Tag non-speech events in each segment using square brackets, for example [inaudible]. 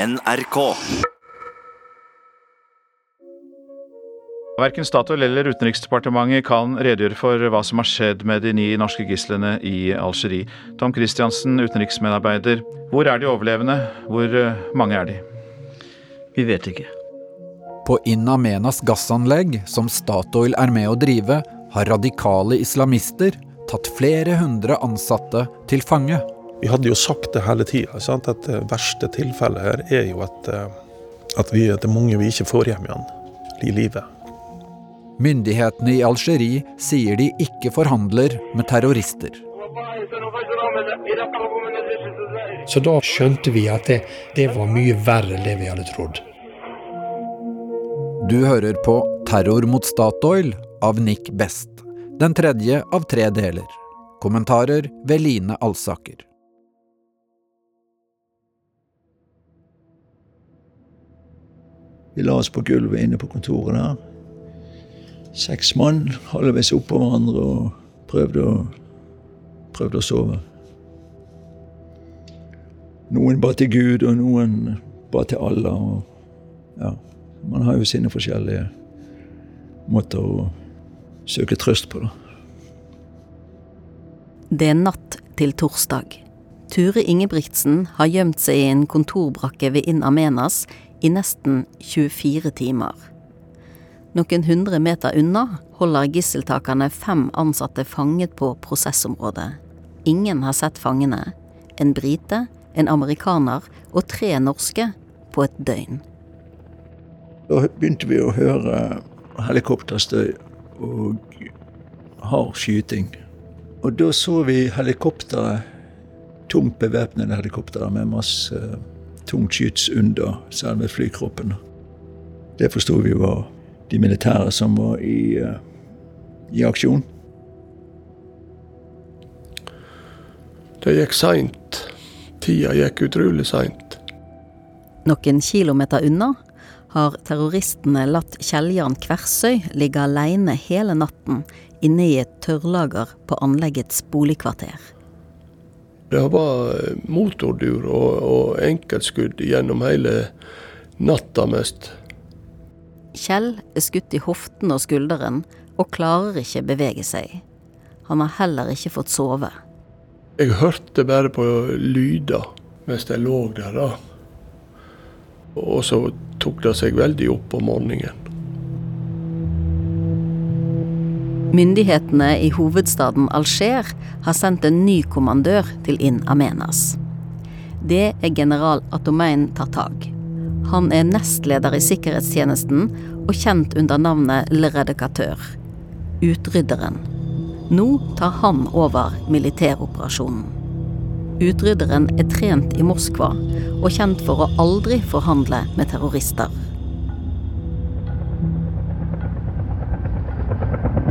NRK. Verken Statoil eller Utenriksdepartementet kan redegjøre for hva som har skjedd med de ni norske gislene i Algerie. Tom Christiansen, utenriksmedarbeider. Hvor er de overlevende? Hvor eh, mange er de? Vi vet ikke. På In Amenas gassanlegg, som Statoil er med å drive, har radikale islamister tatt flere hundre ansatte til fange. Vi hadde jo sagt det hele tida, at det verste tilfellet her er jo at, eh, at vi, det er mange vi ikke får hjem igjen i livet. Myndighetene i Algerie sier de ikke forhandler med terrorister. Så da skjønte vi at det, det var mye verre enn det vi hadde trodd. Du hører på Terror mot Statoil av Nick Best. Den tredje av tre deler. Kommentarer ved Line Alsaker. Vi la oss på gulvet inne på kontoret der. Seks mann halvveis oppå hverandre og prøvde å, prøvde å sove. Noen ba til Gud, og noen ba til Allah. Og ja, man har jo sine forskjellige måter å søke trøst på, da. Det er natt til torsdag. Ture Ingebrigtsen har gjemt seg i en kontorbrakke ved Inn Amenas i nesten 24 timer. Noen hundre meter unna holder gisseltakerne fem ansatte fanget på prosessområdet. Ingen har sett fangene. En brite, en amerikaner og tre norske på et døgn. Da begynte vi å høre helikopterstøy og hard skyting. Og da så vi helikoptre, tomt bevæpnede helikoptre med masse tungt skyts under selve flykroppen. Det forsto vi var de militære som var i, uh, i aksjon. Det gikk seint. Tida gikk utrolig seint. Noen kilometer unna har terroristene latt Kjell-Jan Kversøy ligge aleine hele natten inne i et tørrlager på anleggets boligkvarter. Det var motordur og, og enkeltskudd gjennom hele natta mest. Kjell er skutt i hoften og skulderen og klarer ikke bevege seg. Han har heller ikke fått sove. Jeg hørte bare på lyder mens jeg lå der. da. Og så tok det seg veldig opp om morgenen. Myndighetene i hovedstaden Alger har sendt en ny kommandør til In Amenas. Det er general Atomein Tartag. Han er nestleder i sikkerhetstjenesten og kjent under navnet Le Redicatør, utrydderen. Nå tar han over militæroperasjonen. Utrydderen er trent i Moskva og kjent for å aldri forhandle med terrorister.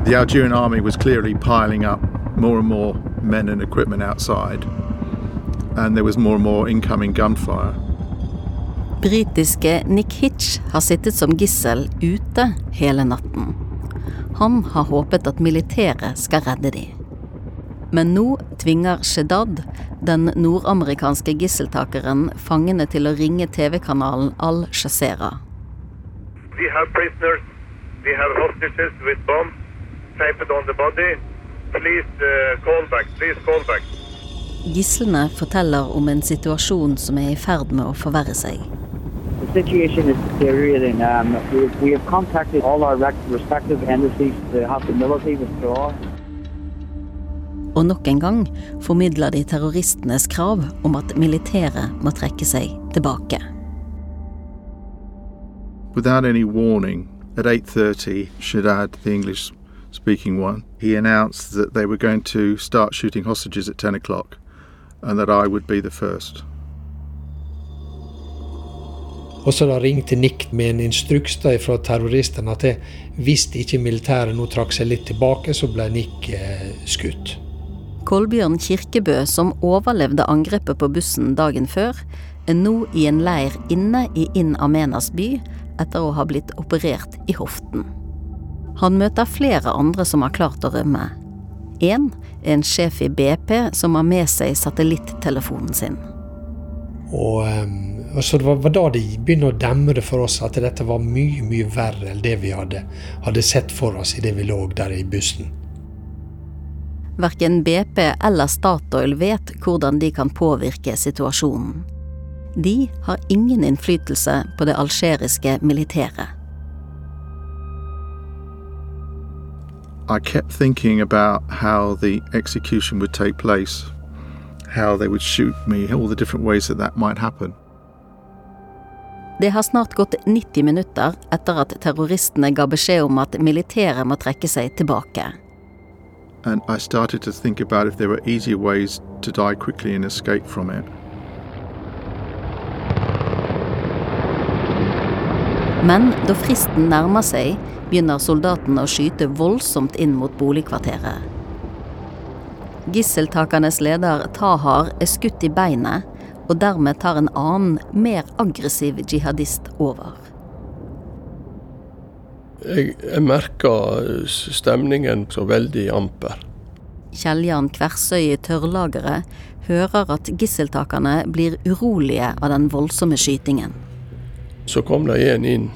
The Algerian army was clearly piling up more and more men and equipment outside, and there was more and more incoming gunfire. Britiske Nick Hitch har sittet som gissel ute hele natten. Han har håpet at militæret skal redde de. Men nå tvinger Shedad, den nordamerikanske gisseltakeren, fangene til å ringe TV-kanalen Al Jazeera. We have prisoners, we have hostages with bombs taped on the body. Please uh, call back, please call back. Gislene forteller om en situasjon som er i ferd med å forverre seg. The situation is deteriorating. Um, we, we have contacted all our respective embassies the military withdraw. Og nok en gang formidler de terroristenes krav om at militæret må trekke seg tilbake. Without any warning, at 8:30, Shaddad, the English-speaking one, he announced that they were going to start shooting hostages at 10 o'clock, and that I would be the first. Og så da ringte Nick med en instruks da fra terroristene at hvis ikke militæret nå trakk seg litt tilbake, så ble Nick eh, skutt. Kolbjørn Kirkebø, som overlevde angrepet på bussen dagen før, er nå i en leir inne i Inn Amenas by etter å ha blitt operert i hoften. Han møter flere andre som har klart å rømme. Én er en sjef i BP som har med seg satellittelefonen sin. Og um, så Det var, da det begynte å demre for oss at dette var mye mye verre enn det vi hadde, hadde sett for oss idet vi lå der i bussen. Verken BP eller Statoil vet hvordan de kan påvirke situasjonen. De har ingen innflytelse på det algeriske militæret. I kept thinking about how the execution would take place, how they would shoot me, all the different ways that that might happen. Det har snart gått 90 minutter etter at terroristene ga beskjed om at militæret må trekke seg tilbake. And I started to think about if there were easier ways to die quickly and escape from it. Men da fristen nærmer seg, begynner soldatene å skyte voldsomt inn mot boligkvarteret. Gisseltakernes leder Tahar er skutt i beinet, og dermed tar en annen, mer aggressiv jihadist over. Jeg, jeg merka stemningen så veldig amper. Kjell-Jan Kversøy i tørrlageret hører at gisseltakerne blir urolige av den voldsomme skytingen. Så kom det en inn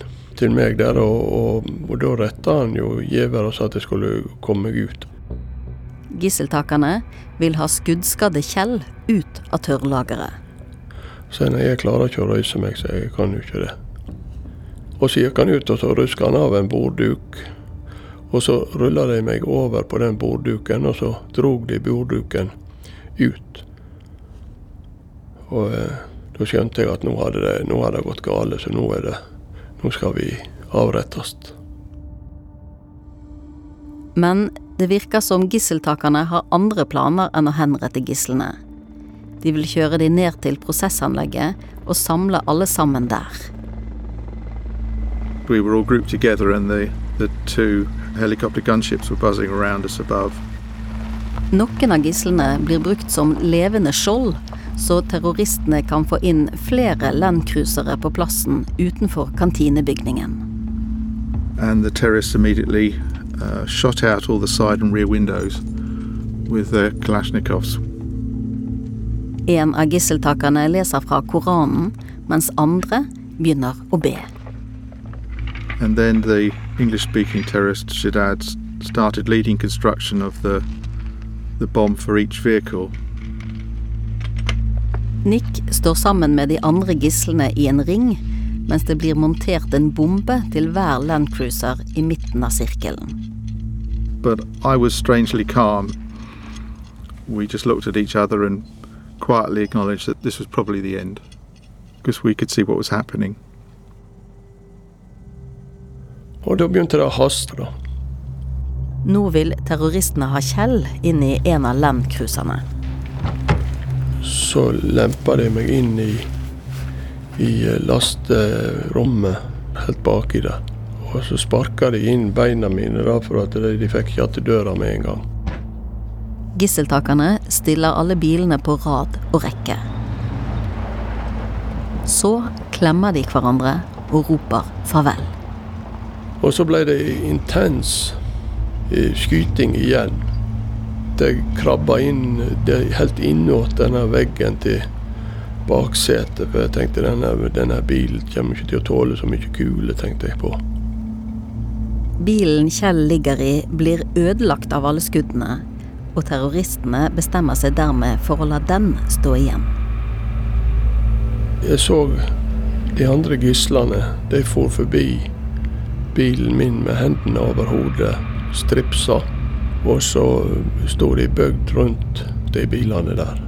til meg der, og, og, og da retta han jo gjever og sa at jeg skulle komme meg ut. Gisseltakerne vil ha skuddskadde Kjell ut av tørrlageret. Så nei, jeg klarer ikke å røyse meg, så jeg kan jo ikke det. Og så gikk han ut, og så ruska han av en bordduk. Og så rulla de meg over på den bordduken, og så drog de bordduken ut. Og eh, da skjønte jeg at nå hadde, det, nå hadde det gått galt, så nå, er det, nå skal vi avrettes. Men det virker som gisseltakerne har andre planer enn å henrette gislene. De vil kjøre de ned til prosessanlegget og samle alle sammen der. We were all grouped together, and the, the two helicopter gunships were buzzing around us above. Noen av gislene blir brukt som levende skjold, så terroristene kan få inn flere landcruisere på plassen utenfor kantinebygningen. And the terrorists immediately uh, shot out all the side and rear windows with their Kalashnikovs. En av gisseltakerne leser fra Koranen, mens andre begynner å be. And then the English speaking terrorist Shadad started leading construction of the, the bomb for each vehicle. Nick står sammen med de andre gislene i en ring, mens det blir montert en bombe til hver landcruiser i midten av sirkelen. But I was strangely calm. We just looked at each other and quietly acknowledged that this was probably the end because we could see what was happening. Og da begynte det å haste, da. Nå vil terroristene ha Kjell inn i en av landcruiserne. Så lempa de meg inn i, i lasterommet helt baki der. Og så sparka de inn beina mine da, for at de, de fikk ikke til døra med en gang. Gisseltakerne stiller alle bilene på rad og rekke. Så klemmer de hverandre og roper farvel. Og så ble det intens eh, skyting igjen. Det krabba inn det helt innåt denne veggen til baksetet. For jeg tenkte denne, denne bilen kommer ikke til å tåle så mye kule, tenkte jeg på. Bilen Kjell ligger i, blir ødelagt av alle skuddene, og terroristene bestemmer seg dermed for å la den stå igjen. Jeg så de andre gislene. De for forbi bilen min med hendene over hodet, stripsa. Og så sto de bøgd rundt de bilene der.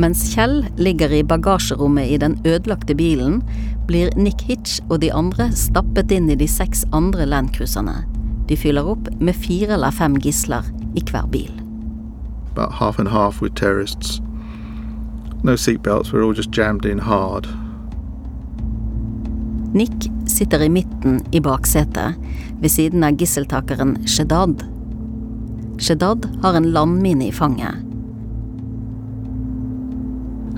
Mens Kjell ligger i bagasjerommet i den ødelagte bilen, blir Nick Hitch og de andre stappet inn i de seks andre landcruiserne. De fyller opp med fire eller fem gisler i hver bil. About half and half with terrorists. No seatbelts, we're all just jammed in hard. Nick sitter i midten i baksetet, ved siden av gisseltakeren Shedad. Shedad har en landmine i fanget.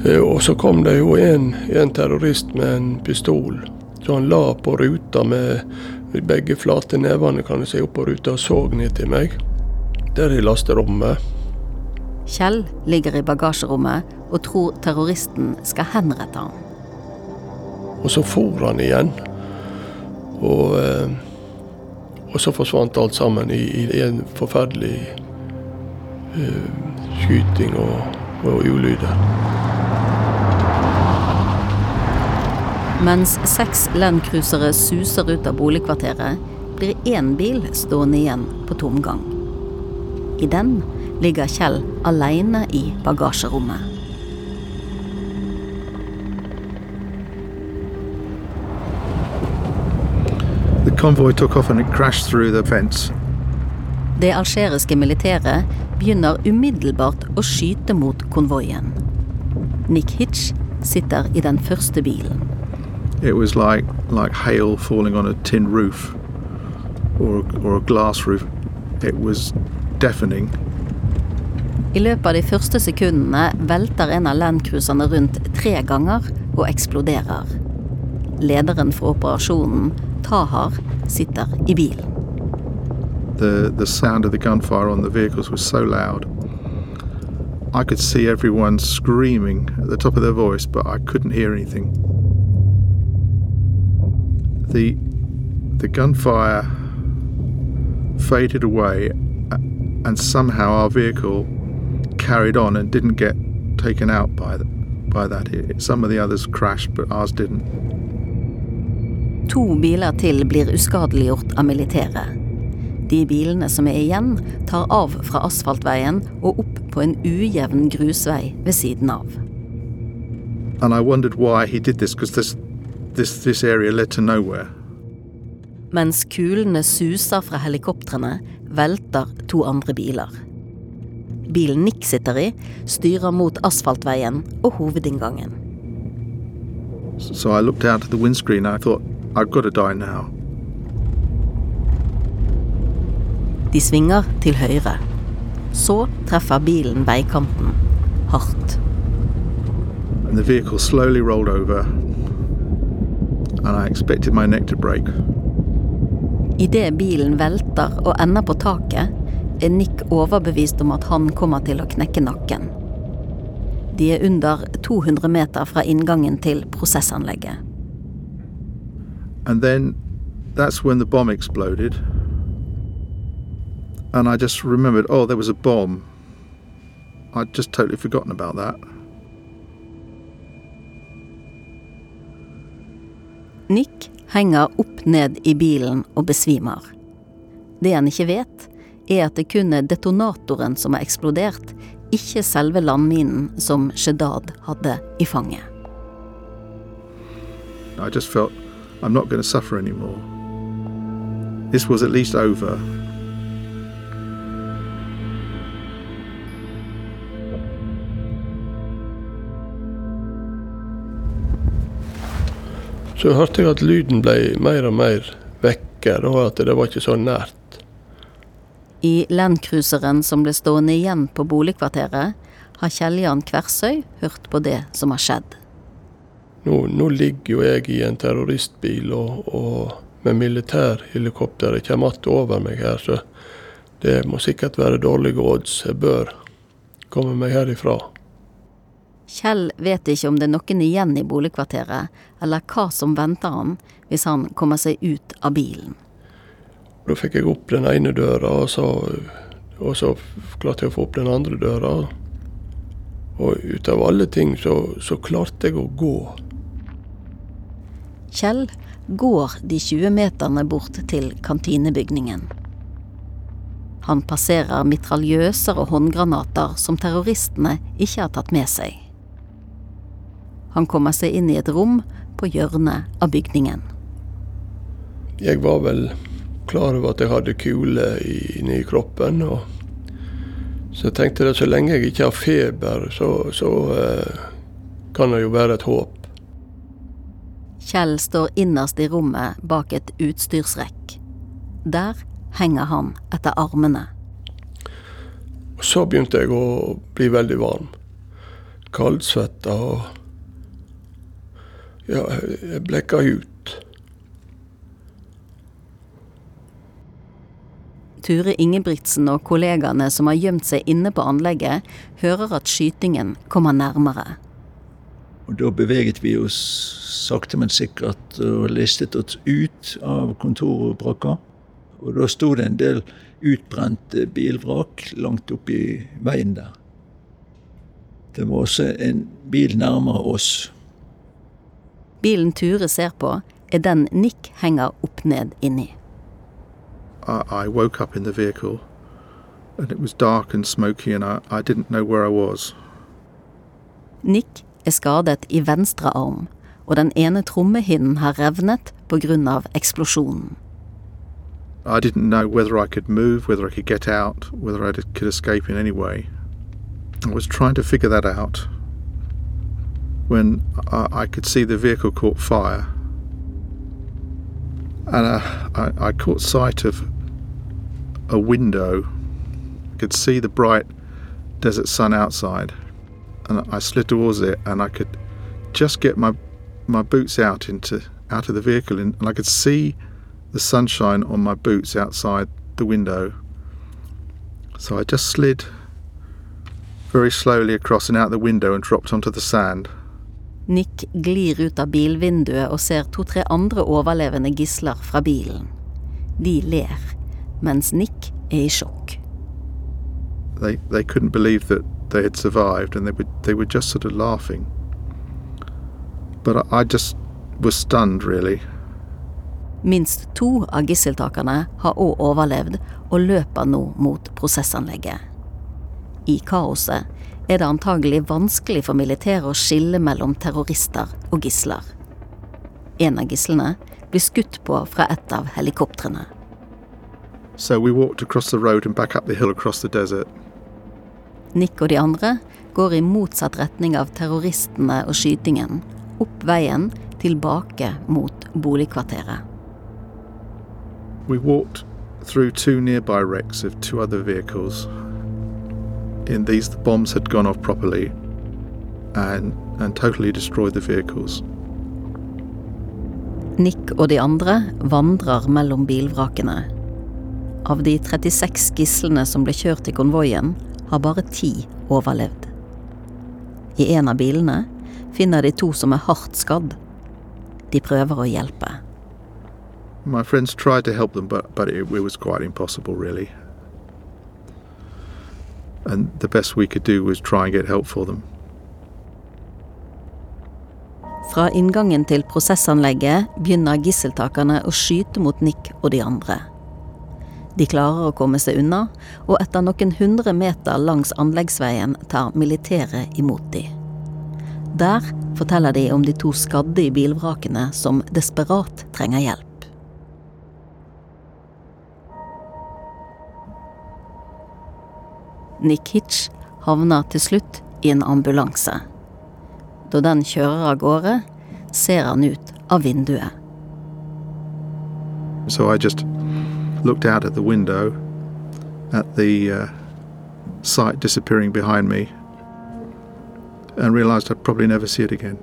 Eh, Og så kom det jo en, en terrorist med en pistol. Så han la på ruta med begge flate nevene kan du si, opp på ruta og så ned til meg. Der i lasterommet. Kjell ligger i bagasjerommet og tror terroristen skal henrette ham. Og så for han igjen. Og, eh, og så forsvant alt sammen i, i en forferdelig uh, skyting og, og ulyder. Mens seks landcruisere suser ut av boligkvarteret, blir én bil stående igjen på tomgang. I den ligger Kjell alene i bagasjerommet. Det algeriske militæret begynner umiddelbart å skyte mot konvoien. Nick Hitch sitter i den første bilen. It was like, like hail falling on a tin roof or, or a glass roof. It was deafening. I løpet av de første sekundene velter en av landcruiserne rundt tre ganger og eksploderer. Lederen for operasjonen, Tahar, sitter i bilen. The, the sound of the gunfire on the vehicles was so loud. I could see everyone screaming at the top of their voice, but I couldn't hear anything. The, the gunfire faded away, uh, and somehow our vehicle carried on and didn't get taken out by, the, by that. Some of the others crashed, but ours didn't. To biler til blir uskadeliggjort av militæret. De bilene som er igjen, tar av fra asfaltveien og opp på en ujevn grusvei ved siden av. This, this, this, this. Mens kulene suser fra helikoptrene, velter to andre biler. Bilen Nick sitter i, styrer mot asfaltveien og hovedinngangen. So I looked out at the windscreen I thought, I've got to die now. De svinger til høyre. Så treffer bilen veikanten. Hardt. And the vehicle slowly rolled over, and I expected my neck to break. Idet bilen velter og ender på taket, er Nick overbevist om at han kommer til å knekke nakken. De er under 200 meter fra inngangen til prosessanlegget. And then that's when the bomb exploded. And I just remembered, oh, there was a bomb. I'd just totally forgotten about that. Nick henger opp ned i bilen og besvimer. Det han ikke vet, er at det kun er detonatoren som har eksplodert, ikke selve landminen som Shedad hadde i fanget. I just felt I'm not going to suffer anymore. This was at least over. Så hørte jeg at lyden ble mer og mer vekker, og at det var ikke så nært. I landcruiseren som ble stående igjen på boligkvarteret, har Kjell-Jan Kversøy hørt på det som har skjedd. Nå, nå ligger jo jeg i en terroristbil, og, og med militærhelikopteret kommer att over meg her, så det må sikkert være dårlige odds. Jeg bør komme meg herifra. Kjell vet ikke om det er noen igjen i boligkvarteret, eller hva som venter han hvis han kommer seg ut av bilen. Da fikk jeg opp den ene døra, og så, og så klarte jeg å få opp den andre døra. Og ut av alle ting så, så klarte jeg å gå. Kjell går de 20 meterne bort til kantinebygningen. Han passerer mitraljøser og håndgranater som terroristene ikke har tatt med seg. Han kommer seg inn i et rom på hjørnet av bygningen. Jeg var vel klar over at jeg hadde kule inni kroppen. og Så jeg tenkte at så lenge jeg ikke har feber, så, så eh, kan det jo være et håp. Kjell står innerst i rommet bak et utstyrsrekk. Der henger han etter armene. Så begynte jeg å bli veldig varm. Kaldsvetta og Ja, jeg blekka ut. Ture Ingebrigtsen og kollegaene som har gjemt seg inne på anlegget, hører at skytingen kommer nærmere. Og Da beveget vi oss sakte, men sikkert og listet oss ut av kontorbrakka. Og da sto det en del utbrente bilvrak langt oppi veien der. Det var også en bil nærmere oss. Bilen Ture ser på, er den Nick henger opp ned inni. I, I woke up in the vehicle and it was dark and smoky and I, I didn't know where I was. Nick er skadet i venstre arm, og den ene trommehinnen har revnet pga. eksplosjonen. I didn't know whether I could move, whether I could get out, whether I could escape in any way. I was trying to figure that out when I, I could see the vehicle caught fire. And uh, I, I caught sight of a window. I could see the bright desert sun outside. And I slid towards it and I could just get my my boots out into out of the vehicle and, and I could see the sunshine on my boots outside the window. So I just slid very slowly across and out the window and dropped onto the sand. Nick glir ut av bilvinduet og ser to-tre andre overlevende gisler fra bilen. De ler, mens Nick er i sjokk. They they couldn't believe that they had survived and they were they were just sort of laughing. But I, I just was stunned really. Minst to av gisseltakerne har òg overlevd og løper nå mot prosessanlegget. I kaoset er det antagelig vanskelig for militæret å skille mellom terrorister og gisler. En av gislene blir skutt på fra et av helikoptrene. So we walked across the road and back up the hill across the desert. Nick og de andre går i motsatt retning av terroristene og skytingen, opp veien tilbake mot boligkvarteret. We walked through two nearby wrecks of two other vehicles. In these, the bombs had gone off properly and, and totally destroyed the vehicles. Nick og de andre vandrer mellom bilvrakene. Av de 36 gislene som ble kjørt i konvoien, har bare ti overlevd. I en av bilene finner de to som er hardt skadd. De prøver å hjelpe. My friends tried to help them, but, but it, it was quite impossible, really. And the best we could do was try and get help for them. Fra inngangen til prosessanlegget begynner gisseltakerne å skyte mot Nick og de andre. De klarer å komme seg unna, og etter noen hundre meter langs anleggsveien tar militæret imot de. Der forteller de om de to skadde i bilvrakene som desperat trenger hjelp. Nick Hitch havner til slutt i en ambulanse. Da den kjører av gårde, ser han ut av vinduet. So I just looked out at the window at the uh, sight disappearing behind me and realized I'd probably never see it again.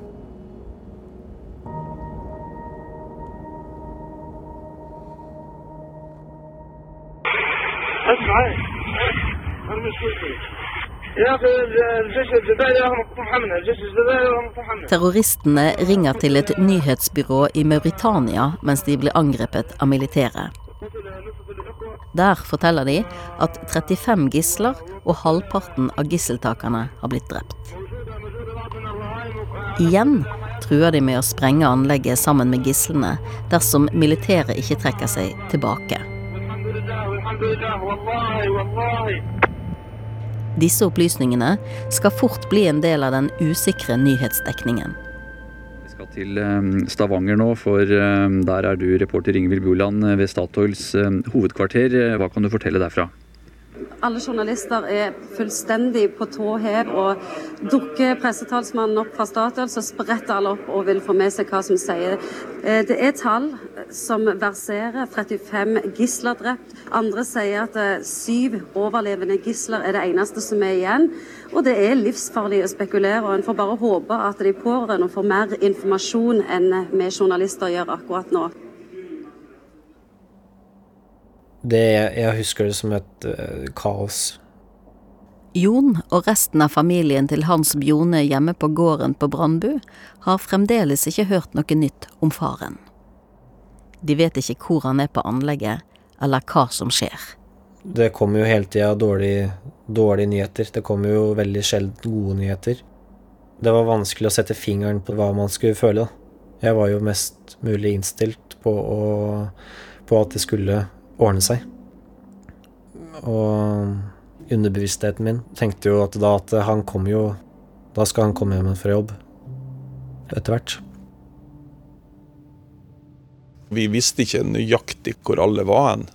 Terroristene ringer til et nyhetsbyrå i Mauritania mens de blir angrepet av militæret. Der forteller de at 35 gisler og halvparten av gisseltakerne har blitt drept. Igjen truer de med å sprenge anlegget sammen med gislene dersom militæret ikke trekker seg tilbake. Disse opplysningene skal fort bli en del av den usikre nyhetsdekningen. Skal til eh, Stavanger nå, for eh, der er du reporter Ingvild Buland ved Statoils eh, hovedkvarter. Hva kan du fortelle derfra? Alle journalister er fullstendig på tå hev, og dukker pressetalsmannen opp fra Statoil, så spretter alle opp og vil få med seg hva som sier. Det er tall som verserer. 35 gisler drept. Andre sier at syv overlevende gisler er det eneste som er igjen. Og det er livsfarlig å spekulere, og en får bare håpe at de pårørende får mer informasjon enn vi journalister gjør akkurat nå. Det, jeg husker det som et uh, kaos. Jon og resten av familien til Hans Bjone hjemme på gården på Brandbu har fremdeles ikke hørt noe nytt om faren. De vet ikke hvor han er på anlegget, eller hva som skjer. Det kommer jo hele tida dårlige, dårlige nyheter. Det kommer jo veldig sjelden gode nyheter. Det var vanskelig å sette fingeren på hva man skulle føle. Jeg var jo mest mulig innstilt på, å, på at det skulle ordne seg. Og underbevisstheten min tenkte jo at da at han kom jo Da skal han komme hjem fra jobb. Etter hvert. Vi visste ikke nøyaktig hvor alle var hen.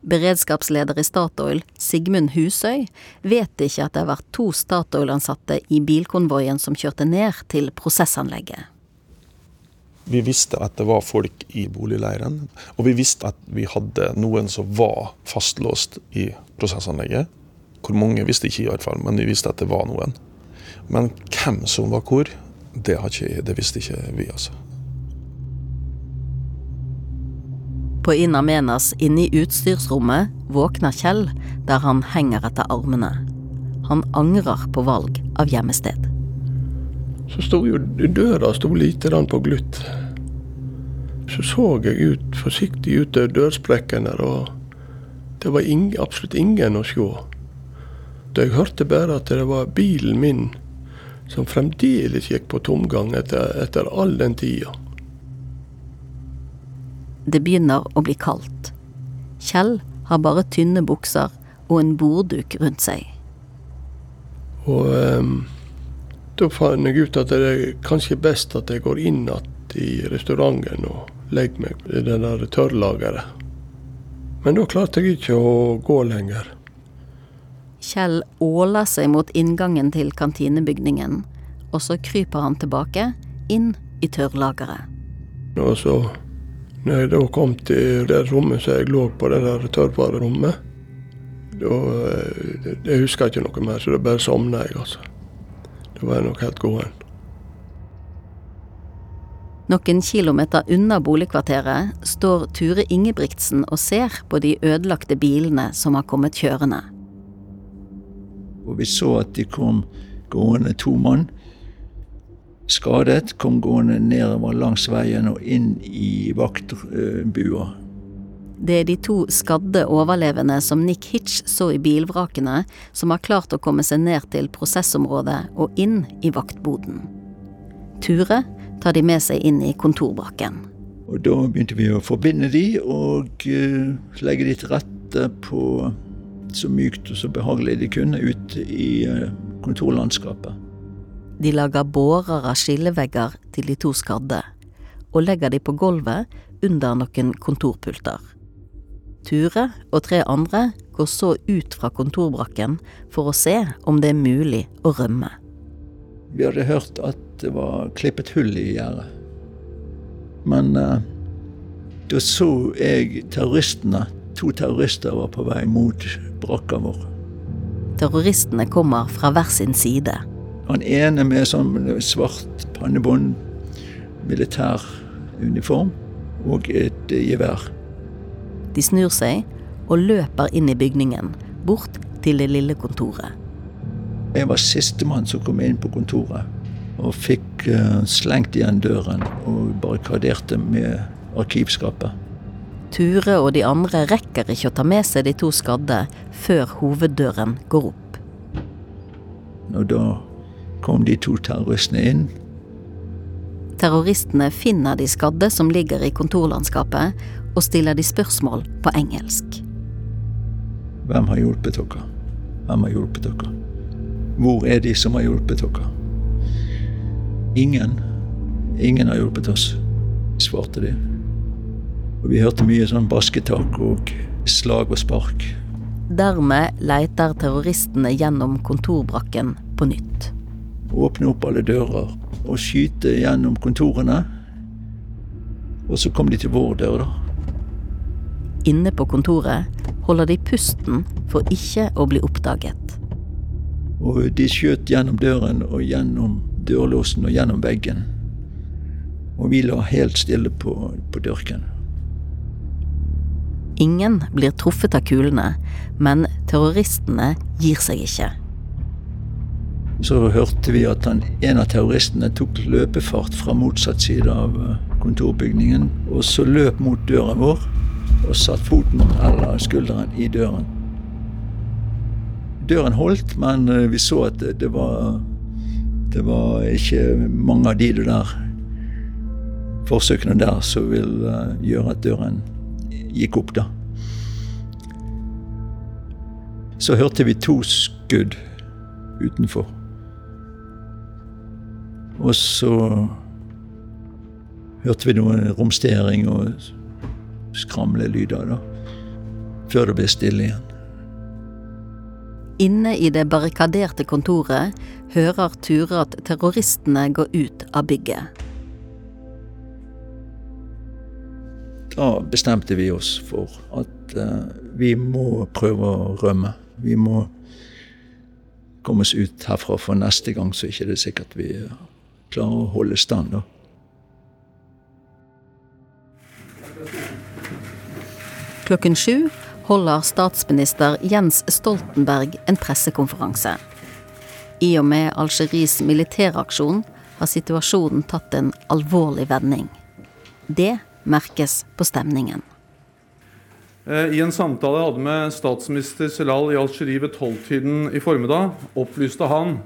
Beredskapsleder i Statoil, Sigmund Husøy, vet ikke at det har vært to Statoil-ansatte i bilkonvoien som kjørte ned til prosessanlegget. Vi visste at det var folk i boligleiren, og vi visste at vi hadde noen som var fastlåst i prosessanlegget. Hvor mange visste ikke, i hvert fall, men vi visste at det var noen. Men hvem som var hvor, det, ikke, det visste ikke vi, altså. På In Amenas inne i utstyrsrommet våkner Kjell der han henger etter armene. Han angrer på valg av gjemmested. Så sto jo døra sto lite grann på glutt. Så så jeg ut, forsiktig ut av dørsprekken der, og det var ing, absolutt ingen å se. Jeg hørte bare at det var bilen min som fremdeles gikk på tomgang etter, etter all den tida. Det begynner å bli kaldt. Kjell har bare tynne bukser og en bordduk rundt seg. Og um, da fant jeg ut at det er kanskje best at jeg går inn igjen i restauranten og legger meg i det der tørrlageret. Men da klarte jeg ikke å gå lenger. Kjell åler seg mot inngangen til kantinebygningen, og så kryper han tilbake, inn i tørrlageret. Og så, når jeg da kom til det rommet som jeg lå på, det der tørrvarerommet, da eh, Jeg husker ikke noe mer, så da bare sovna jeg, altså. Da var jeg nok helt gåen. Noen kilometer unna boligkvarteret står Ture Ingebrigtsen og ser på de ødelagte bilene som har kommet kjørende. Og vi så at de kom gående to mann. Skadet kom gående nedover langs veien og inn i vaktbua. Det er de to skadde overlevende som Nick Hitch så i bilvrakene, som har klart å komme seg ned til prosessområdet og inn i vaktboden. Ture tar de med seg inn i kontorbrakken. Og Da begynte vi å forbinde de og uh, legge de til rette på så mykt og så behagelig de kunne ute i eh, kontorlandskapet. De lager bårer av skillevegger til de to skadde, og legger de på gulvet under noen kontorpulter. Ture og tre andre går så ut fra kontorbrakken for å se om det er mulig å rømme. Vi hadde hørt at det var klippet hull i gjerdet. Men uh, da så jeg terroristene To terrorister var på vei mot brakka vår. Terroristene kommer fra hver sin side. Han ene med sånn svart pannebånd, militær uniform og et gevær. De snur seg og løper inn i bygningen, bort til det lille kontoret. Jeg var sistemann som kom inn på kontoret, og fikk uh, slengt igjen døren og barrikaderte med arkivskapet. Ture og de andre rekker ikke å ta med seg de to skadde før hoveddøren går opp. Og da kom de to terroristene inn. Terroristene finner de skadde som ligger i kontorlandskapet, og stiller de spørsmål på engelsk. Hvem har hjulpet dere? Hvem har hjulpet dere? Hvor er de som har hjulpet dere? Ingen. Ingen har hjulpet oss, svarte de. Og vi hørte mye sånn basketak og slag og spark. Dermed leiter terroristene gjennom kontorbrakken på nytt. Åpne opp alle dører og skyte gjennom kontorene. Og så kom de til vår dør, da. Inne på kontoret holder de pusten for ikke å bli oppdaget. Og de skjøt gjennom døren og gjennom dørlåsen og gjennom veggen. Og vi la helt stille på, på dørken. Ingen blir truffet av kulene, men terroristene gir seg ikke. Så hørte vi at han, en av terroristene tok løpefart fra motsatt side av eh, kontorbygningen, og så løp mot døren vår og satt foten eller skulderen i døren. Døren holdt, men eh, vi så at det, det var det var ikke mange av de der forsøkene der som vil uh, gjøre at døren gikk opp, da. Så hørte vi to skudd utenfor. Og så hørte vi noe romstering og skramlelyder, da. Før det ble stille igjen. Inne i det barrikaderte kontoret hører Ture at terroristene går ut av bygget. Da bestemte vi oss for at uh, vi må prøve å rømme. Vi må komme oss ut herfra, for neste gang så er det ikke sikkert vi klarer å holde stand. da. Klokken sju holder statsminister Jens Stoltenberg en pressekonferanse. I og med Algeries militæraksjon har situasjonen tatt en alvorlig vending. Det merkes på stemningen. Eh, I en samtale jeg hadde med statsminister Selal i Algerie ved tolvtiden i formiddag, opplyste han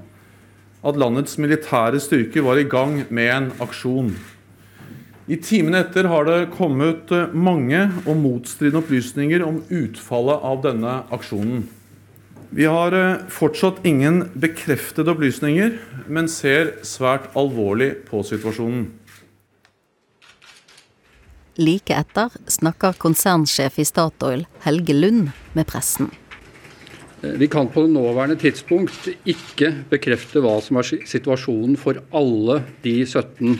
at landets militære styrker var i gang med en aksjon. I timene etter har det kommet mange og motstridende opplysninger om utfallet av denne aksjonen. Vi har eh, fortsatt ingen bekreftede opplysninger, men ser svært alvorlig på situasjonen. Like etter snakker konsernsjef i Statoil, Helge Lund, med pressen. Eh, vi kan på det nåværende tidspunkt ikke bekrefte hva som er situasjonen for alle de 17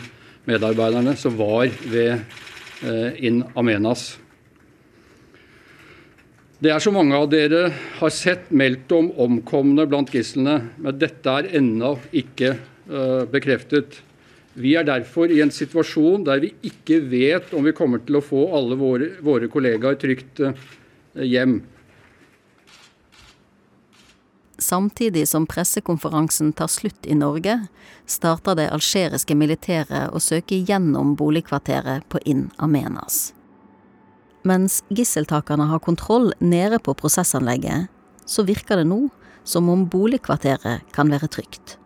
medarbeiderne som var ved eh, In Amenas. Det er så mange av dere har sett meldt om omkomne blant gislene, men dette er ennå ikke uh, bekreftet. Vi er derfor i en situasjon der vi ikke vet om vi kommer til å få alle våre, våre kollegaer trygt hjem. Samtidig som pressekonferansen tar slutt i Norge, starter det algeriske militæret å søke gjennom boligkvarteret på In Amenas. Mens gisseltakerne har kontroll nede på prosessanlegget, så virker det nå som om boligkvarteret kan være trygt.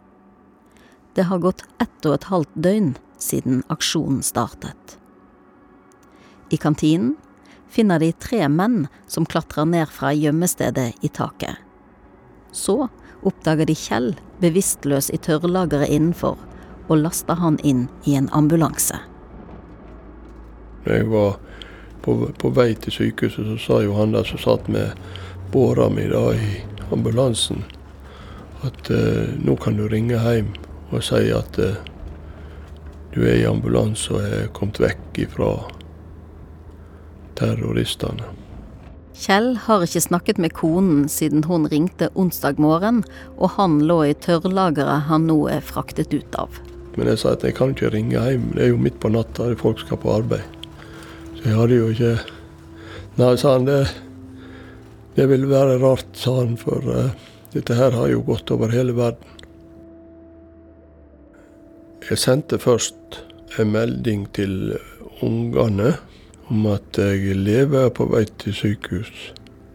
Det har gått ett og et halvt døgn siden aksjonen startet. I kantinen finner de tre menn som klatrer ned fra gjemmestedet i taket. Så oppdager de Kjell bevisstløs i tørrlageret innenfor, og laster han inn i en ambulanse. Når jeg var på, på vei til sykehuset, så sa jo han der som satt med båra mi da i ambulansen, at eh, nå kan du ringe hjem og si at eh, du er i ambulanse og er kommet vekk ifra terroristene. Kjell har ikke snakket med konen siden hun ringte onsdag morgen, og han lå i tørrlageret han nå er fraktet ut av. Men jeg sa at jeg kan ikke ringe hjem, det er jo midt på natta, folk skal på arbeid. Så jeg hadde jo ikke Nei, sa han, det, det ville være rart, sa han, for uh, dette her har jo gått over hele verden. Jeg sendte først en melding til ungene om at jeg lever på vei til sykehus.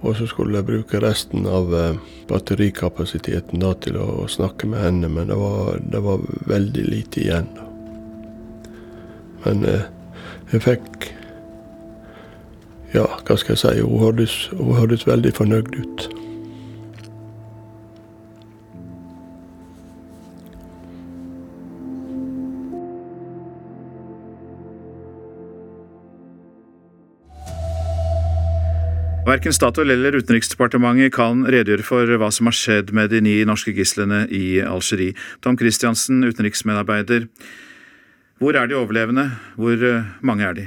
Og så skulle jeg bruke resten av eh, batterikapasiteten da til å snakke med henne, men det var, det var veldig lite igjen. da. Men eh, jeg fikk Ja, hva skal jeg si? Hun hørtes, hun hørtes veldig fornøyd ut. Verken Statoil eller Utenriksdepartementet kan redegjøre for hva som har skjedd med de ni norske gislene i Algerie. Tom Christiansen, utenriksmedarbeider. Hvor er de overlevende? Hvor eh, mange er de?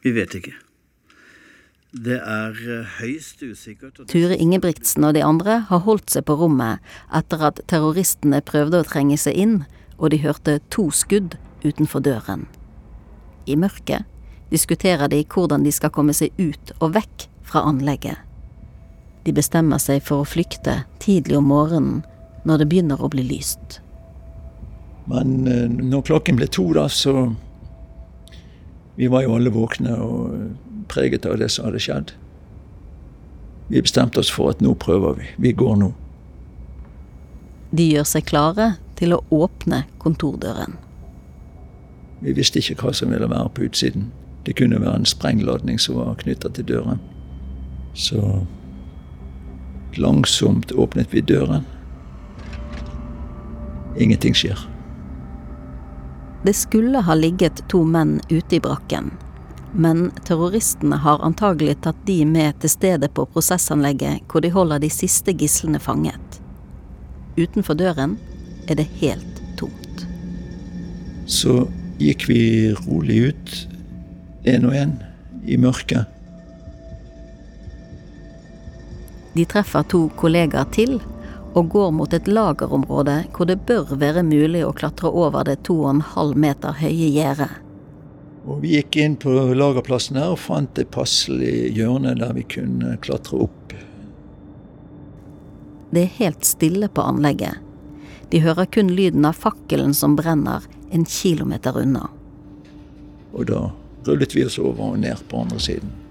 Vi vet ikke. Det er eh, høyst usikkert. Ture Ingebrigtsen og de andre har holdt seg på rommet etter at terroristene prøvde å trenge seg inn, og de hørte to skudd utenfor døren. I mørket diskuterer de hvordan de skal komme seg ut og vekk fra anlegget. De bestemmer seg for å flykte tidlig om morgenen når det begynner å bli lyst. Men eh, når klokken ble to, da, så Vi var jo alle våkne og preget av det som hadde skjedd. Vi bestemte oss for at nå prøver vi. Vi går nå. De gjør seg klare til å åpne kontordøren. Vi visste ikke hva som ville være på utsiden. Det kunne være en sprengladning som var knytta til døren. Så langsomt åpnet vi døren. Ingenting skjer. Det skulle ha ligget to menn ute i brakken, men terroristene har antagelig tatt de med til stedet på prosessanlegget hvor de holder de siste gislene fanget. Utenfor døren er det helt tomt. Så gikk vi rolig ut, én og én, i mørket. De treffer to kollegaer til og går mot et lagerområde hvor det bør være mulig å klatre over det 2,5 meter høye gjerdet. Og Vi gikk inn på lagerplassen her og fant et passelig hjørne der vi kunne klatre opp. Det er helt stille på anlegget. De hører kun lyden av fakkelen som brenner en kilometer unna. Og da rullet vi oss over og ned på andre siden.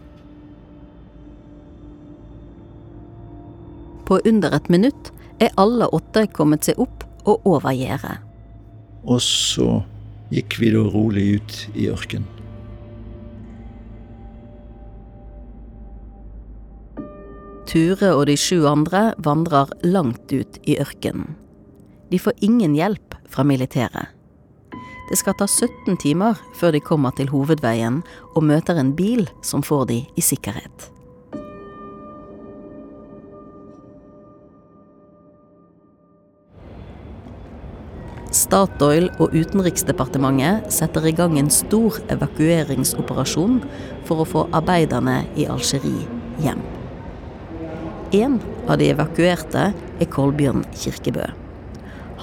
På under et minutt er alle åtte kommet seg opp og over gjerdet. Og så gikk vi da rolig ut i ørkenen. Ture og de sju andre vandrer langt ut i ørkenen. De får ingen hjelp fra militæret. Det skal ta 17 timer før de kommer til hovedveien og møter en bil som får de i sikkerhet. Statoil og Utenriksdepartementet setter i gang en stor evakueringsoperasjon for å få arbeiderne i Algerie hjem. En av de evakuerte er Kolbjørn Kirkebø.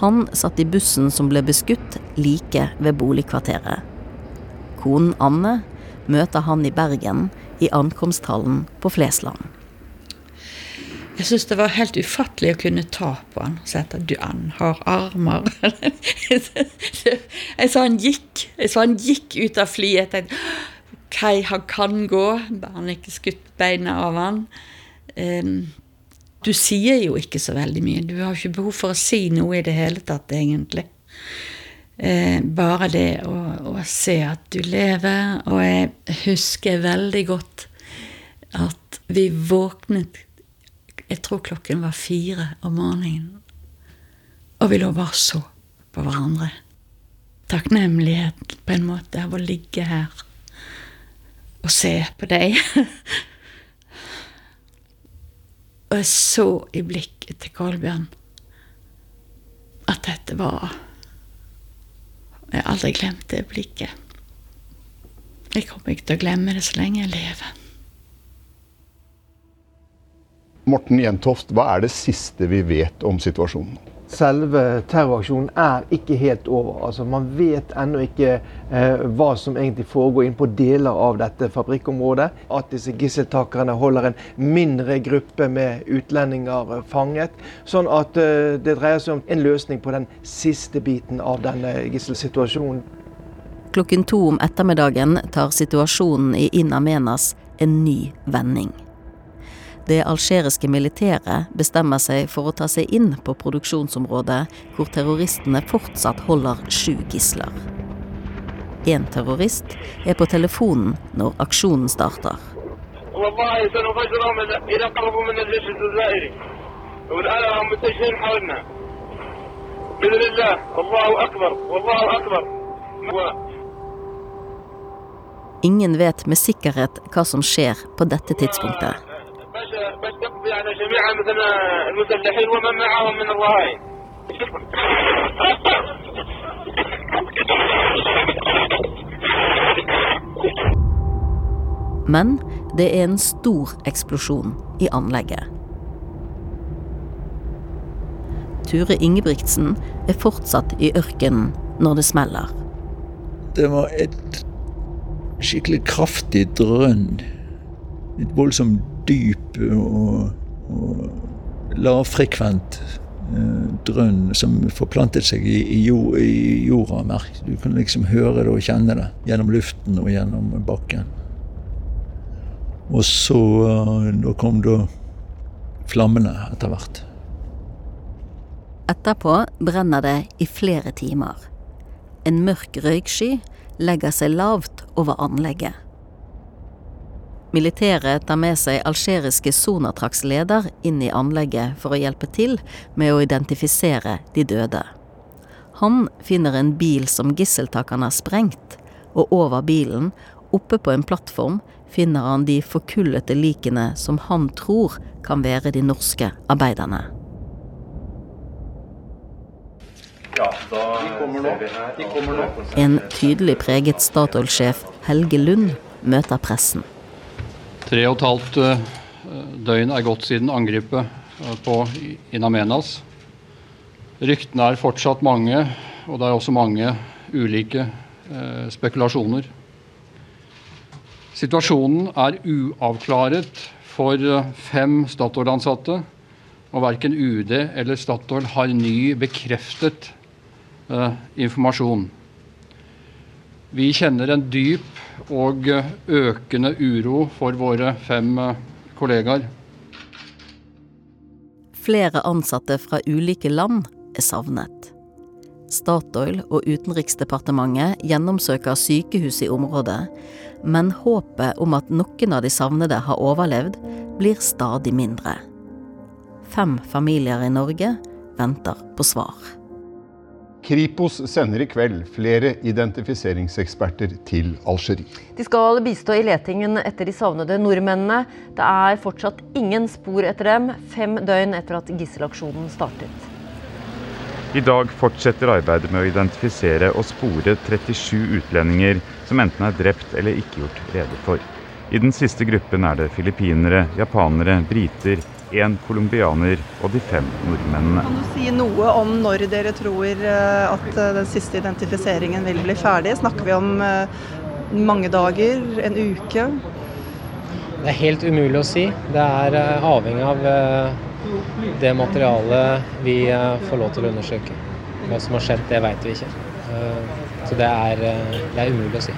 Han satt i bussen som ble beskutt like ved boligkvarteret. Konen Anne møter han i Bergen, i ankomsthallen på Flesland. Jeg syns det var helt ufattelig å kunne ta på han og si at du, han har armer. [laughs] jeg sa han gikk. Jeg sa han gikk ut av flyet. Jeg tenkte OK, han kan gå. Han ikke skutt beina av han. Um, du sier jo ikke så veldig mye. Du har ikke behov for å si noe i det hele tatt, egentlig. Eh, bare det å, å se at du lever. Og jeg husker veldig godt at vi våknet jeg tror klokken var fire om morgenen. Og vi lå bare så på hverandre. Takknemlighet på en måte av å ligge her og se på deg. og jeg så i blikket til Kolbjørn at dette var Jeg har aldri glemt det blikket. Jeg kommer ikke til å glemme det så lenge jeg lever. Morten Jentoft, hva er det siste vi vet om situasjonen? Selve terroraksjonen er ikke helt over. Altså, man vet ennå ikke eh, hva som egentlig foregår inn på deler av dette fabrikkområdet. At disse gisseltakerne holder en mindre gruppe med utlendinger eh, fanget. Sånn at eh, det dreier seg om en løsning på den siste biten av denne gisselsituasjonen. Klokken to om ettermiddagen tar situasjonen i In Amenas en ny vending. Det algeriske militæret bestemmer seg for å ta seg inn på produksjonsområdet hvor terroristene fortsatt holder sju gisler. En terrorist er på telefonen når aksjonen starter. Ingen vet med sikkerhet hva som skjer på dette tidspunktet. Men det er en stor eksplosjon i anlegget. Ture Ingebrigtsen er fortsatt i ørkenen når det smeller. Det var et skikkelig kraftig drønn. Et voldsomt dyp og, og lavfrekvent eh, drønn som forplantet seg i, i, jord, i jorda. Merk. Du kan liksom høre det og kjenne det gjennom luften og gjennom bakken. Og så eh, da kom da flammene etter hvert. Etterpå brenner det i flere timer. En mørk røyksky legger seg lavt over anlegget. Militæret tar med seg algeriske Sonatraks leder inn i anlegget for å hjelpe til med å identifisere de døde. Han finner en bil som gisseltakerne har sprengt, og over bilen, oppe på en plattform, finner han de forkullete likene som han tror kan være de norske arbeiderne. En tydelig preget Statoil-sjef Helge Lund møter pressen. Tre og et halvt eh, døgn er gått siden angrepet eh, på In Amenas. Ryktene er fortsatt mange, og det er også mange ulike eh, spekulasjoner. Situasjonen er uavklaret for fem Statoil-ansatte, og verken UD eller Statoil har ny bekreftet informasjon. Vi kjenner en dyp og økende uro for våre fem eh, kollegaer. Flere ansatte fra ulike land er savnet. Statoil og Utenriksdepartementet gjennomsøker sykehus i området, men håpet om at noen av de savnede har overlevd, blir stadig mindre. Fem familier i Norge venter på svar. Kripos sender i kveld flere identifiseringseksperter til Algerie. De skal bistå i letingen etter de savnede nordmennene. Det er fortsatt ingen spor etter dem, fem døgn etter at gisselaksjonen startet. I dag fortsetter arbeidet med å identifisere og spore 37 utlendinger som enten er drept eller ikke gjort rede for. I den siste gruppen er det filippinere, japanere, briter, én colombianer og de fem nordmennene. Kan du si noe om når dere tror eh, at eh, den siste identifiseringen vil bli ferdig? Snakker vi om eh, mange dager, en uke? Det er helt umulig å si. Det er avhengig av det materialet vi får lov til å undersøke. Hva som har skjedd, det vet vi ikke. Så det er, det er umulig å si.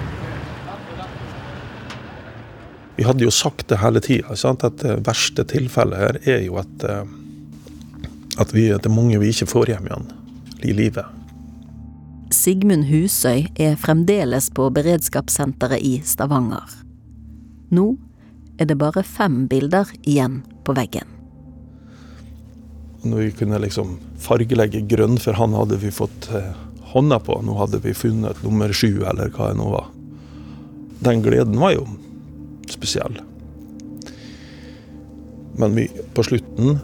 Vi hadde jo sagt det hele tida, at det verste tilfellet her er jo at, eh, at vi, det er mange vi ikke får hjem igjen i livet. Sigmund Husøy er fremdeles på beredskapssenteret i Stavanger. Nå er det bare fem bilder igjen på veggen. Når vi kunne liksom fargelegge grønn, for han hadde vi fått eh, hånda på. Nå hadde vi funnet nummer sju, eller hva det nå var. Den gleden var jo spesiell. Men vi, på slutten,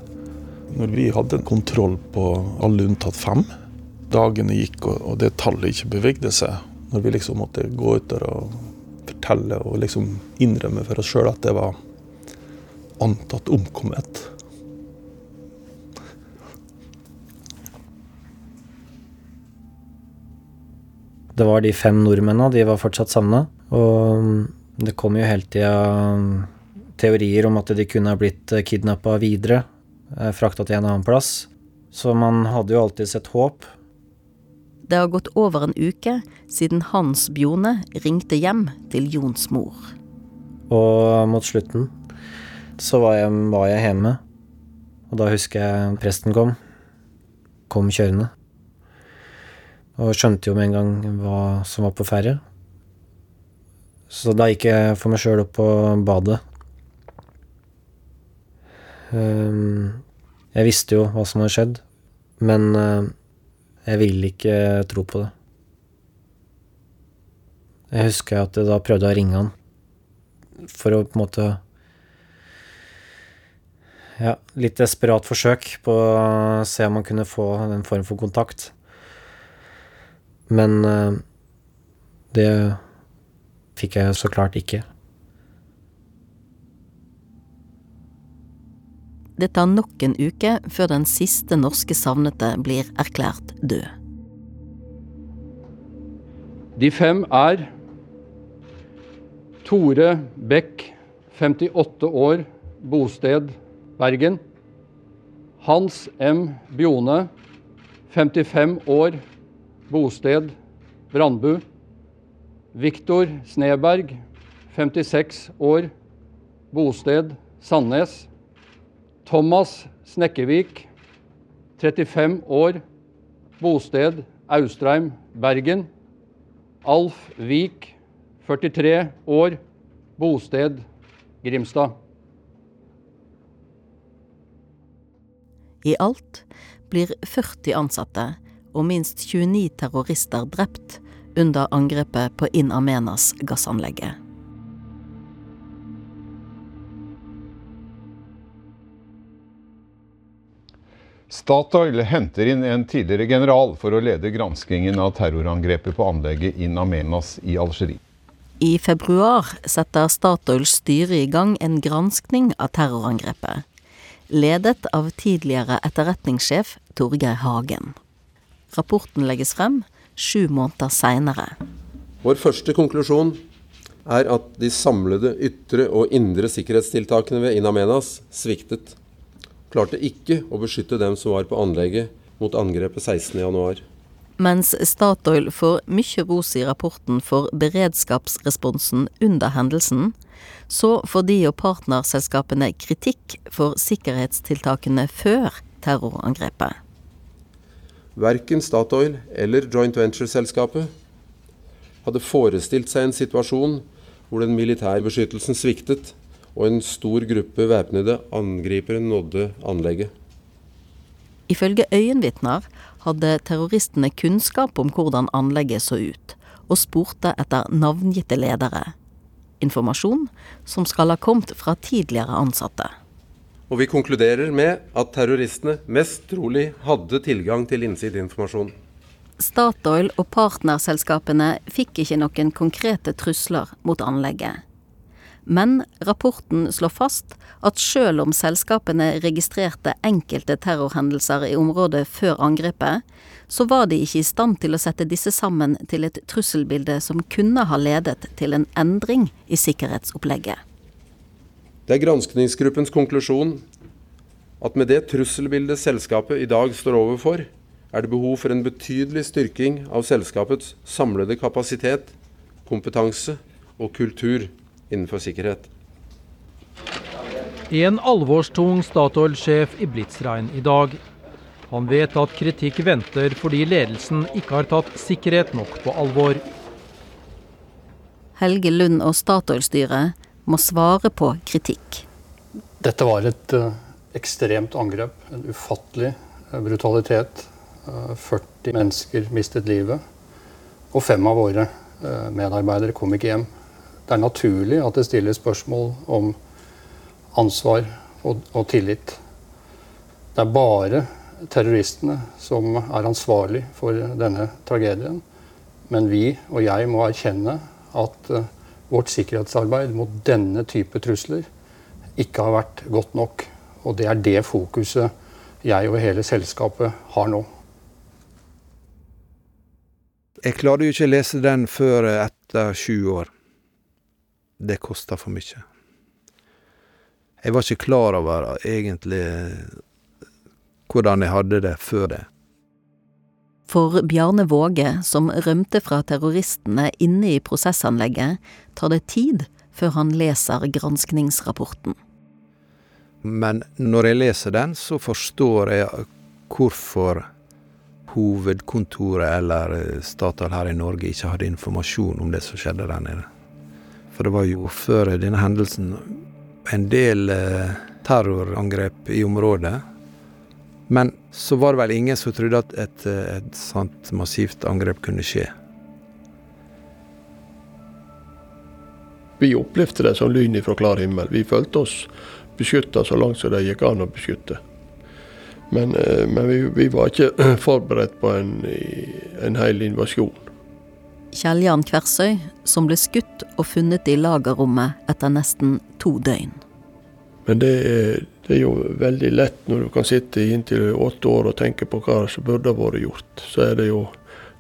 når vi hadde kontroll på alle unntatt fem, dagene gikk og, det tallet ikke bevegde seg, når vi liksom måtte gå ut der og fortelle og liksom innrømme for oss sjøl at det var antatt omkommet. Det var de fem nordmennene, de var fortsatt savna. Og det kom jo hele tida um, teorier om at de kunne ha blitt eh, kidnappa videre, eh, frakta til en annen plass. Så man hadde jo alltid sett håp. Det har gått over en uke siden Hans Bjone ringte hjem til Jons mor. Og mot slutten så var jeg, var jeg hjemme, og da husker jeg presten kom. Kom kjørende. Og skjønte jo med en gang hva som var på ferde. Så da gikk jeg for meg sjøl opp på badet. Um, jeg visste jo hva som hadde skjedd, men uh, jeg ville ikke tro på det. Jeg husker at jeg da prøvde å ringe han for å på en måte Ja, litt desperat forsøk på å se om man kunne få en form for kontakt. Men uh, det fikk jeg så klart ikke. Det tar nok en uke før den siste norske savnede blir erklært død. De fem er Tore Bech, 58 år, bosted Bergen. Hans M. Bjone, 55 år, bosted Brandbu. Viktor Sneberg, 56 år, bosted Sandnes. Thomas Snekkevik, 35 år, bosted Austrheim, Bergen. Alf Vik, 43 år, bosted Grimstad. I alt blir 40 ansatte og minst 29 terrorister drept under angrepet på In Amenas gassanlegget. Statoil henter inn en tidligere general for å lede granskingen av terrorangrepet på anlegget In Amenas i Algerie. I februar setter Statoils styre i gang en granskning av terrorangrepet, ledet av tidligere etterretningssjef Torgeir Hagen. Rapporten legges frem sju måneder seinere. Vår første konklusjon er at de samlede ytre og indre sikkerhetstiltakene ved In Amenas sviktet klarte ikke å beskytte dem som var på anlegget mot angrepet 16.1. Mens Statoil får mye ros i rapporten for beredskapsresponsen under hendelsen, så får de og partnerselskapene kritikk for sikkerhetstiltakene før terrorangrepet. Verken Statoil eller joint venture-selskapet hadde forestilt seg en situasjon hvor den militære beskyttelsen sviktet og en stor gruppe væpnede angripere nådde anlegget. Ifølge øyenvitner hadde terroristene kunnskap om hvordan anlegget så ut, og spurte etter navngitte ledere. Informasjon som skal ha kommet fra tidligere ansatte. Og vi konkluderer med at terroristene mest trolig hadde tilgang til innsideinformasjon. Statoil og partnerselskapene fikk ikke noen konkrete trusler mot anlegget. Men rapporten slår fast at selv om selskapene registrerte enkelte terrorhendelser i området før angrepet, så var de ikke i stand til å sette disse sammen til et trusselbilde som kunne ha ledet til en endring i sikkerhetsopplegget. Det er granskningsgruppens konklusjon at med det trusselbildet selskapet i dag står overfor, er det behov for en betydelig styrking av selskapets samlede kapasitet, kompetanse og kultur innenfor sikkerhet. En alvorstung Statoil-sjef i Blitzrein i dag. Han vet at kritikk venter fordi ledelsen ikke har tatt sikkerhet nok på alvor. Helge Lund og Statoil-styret må svare på kritikk. Dette var et uh, ekstremt angrep. En ufattelig uh, brutalitet. Uh, 40 mennesker mistet livet. Og fem av våre medarbeidere kom ikke hjem det er naturlig at det stilles spørsmål om ansvar og, og tillit. Det er bare terroristene som er ansvarlig for denne tragedien. Men vi og jeg må erkjenne at vårt sikkerhetsarbeid mot denne type trusler ikke har vært godt nok. Og det er det fokuset jeg og hele selskapet har nå. Jeg klarte jo ikke å lese den før etter sju år det kosta for mye. Jeg var ikke klar over egentlig hvordan jeg hadde det før det. For Bjarne Våge, som rømte fra terroristene inne i prosessanlegget, tar det tid før han leser granskningsrapporten. Men når jeg leser den, så forstår jeg hvorfor hovedkontoret eller Statoil her i Norge ikke hadde informasjon om det som skjedde der nede. For det var jo før denne hendelsen en del eh, terrorangrep i området. Men så var det vel ingen som trodde at et, eh, et sånt massivt angrep kunne skje. Vi opplevde det som lyn fra klar himmel. Vi følte oss beskytta så langt som det gikk an å beskytte. Men, eh, men vi, vi, var ikke forberedt på en, en hel invasjon. Kjell Jan Kversøy, som ble skutt og funnet i lagerrommet etter nesten to døgn. Men det er, det er, jo veldig lett når du kan sitte inntil åtte år og tenke på hva som burde vært gjort. Så er det jo,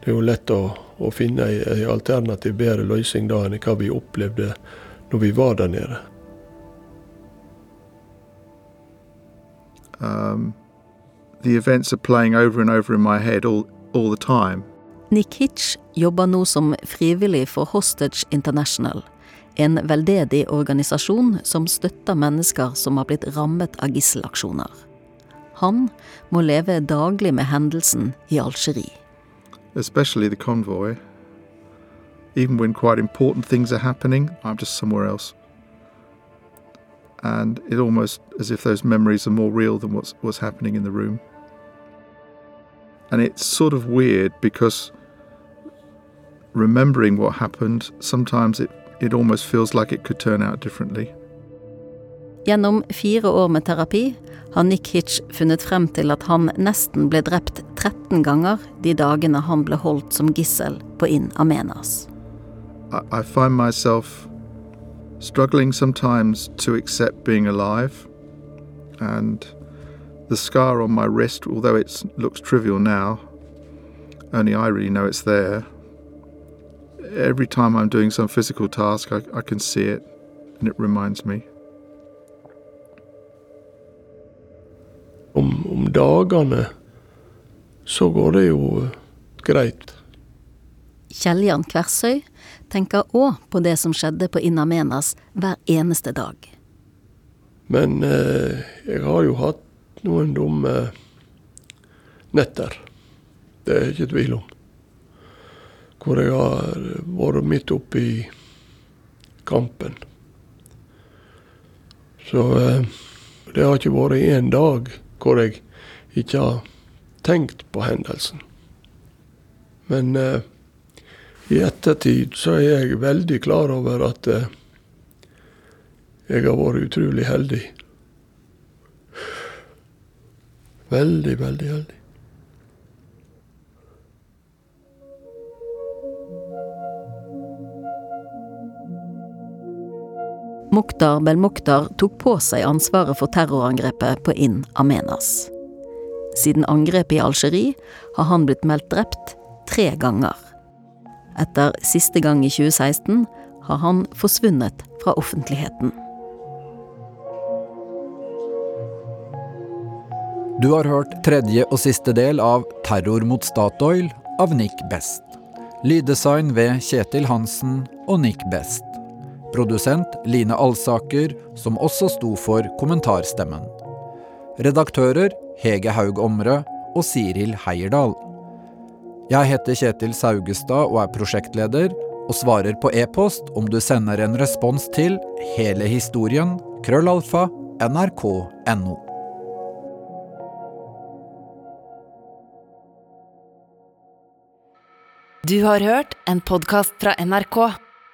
det er jo lett å, å finne en alternativ bedre løsning da enn hva vi opplevde når vi var der nede. Um, the events are playing over and over in my head all, all the time. Nick Hitch jobber nå som frivillig for Hostage International, en veldedig organisasjon som støtter mennesker som har blitt rammet av gisselaksjoner. Han må leve daglig med hendelsen i Algerie. especially the convoy. Even when quite important things are happening, I'm just somewhere else. And it's almost as if those memories are more real than what's what's happening in the room. And it's sort of weird because remembering what happened, sometimes it, it almost feels like it could turn out differently. Gjennom fire år med terapi har Nick Hitch funnet frem til at han nesten ble drept 13 ganger de dagene han ble holdt som gissel på In Amenas. I, I find myself struggling sometimes to accept being alive, and the scar on my wrist, although it looks trivial now, only I really know it's there. Every time I'm doing some physical task, I, I can see it, and it reminds me. Om, om dagene så går det jo eh, greit. Kjell-Jan Kversøy tenker òg på det som skjedde på Innamenas hver eneste dag. Men eh, jeg har jo hatt noen dumme netter. Det er ikke tvil om. Hvor jeg har vært midt oppe i kampen. Så eh, det har ikke vært én dag hvor jeg ikke har tenkt på hendelsen. Men eh, i ettertid så er jeg veldig klar over at eh, jeg har vært utrolig heldig. Veldig, veldig heldig. Mukhtar Belmukhtar tok på seg ansvaret for terrorangrepet på In Amenas. Siden angrepet i Algerie har han blitt meldt drept tre ganger. Etter siste gang i 2016 har han forsvunnet fra offentligheten. Du har hørt tredje og siste del av Terror mot Statoil av Nick Best. Lyddesign ved Kjetil Hansen og Nick Best. Produsent Line Alsaker, som også sto for kommentarstemmen. Redaktører Hege Haug Omre og Siril Heierdal. Jeg heter Kjetil Saugestad og er prosjektleder, og svarer på e-post om du sender en respons til hele historien krøllalfa nrk.no. Du har hørt en podkast fra NRK.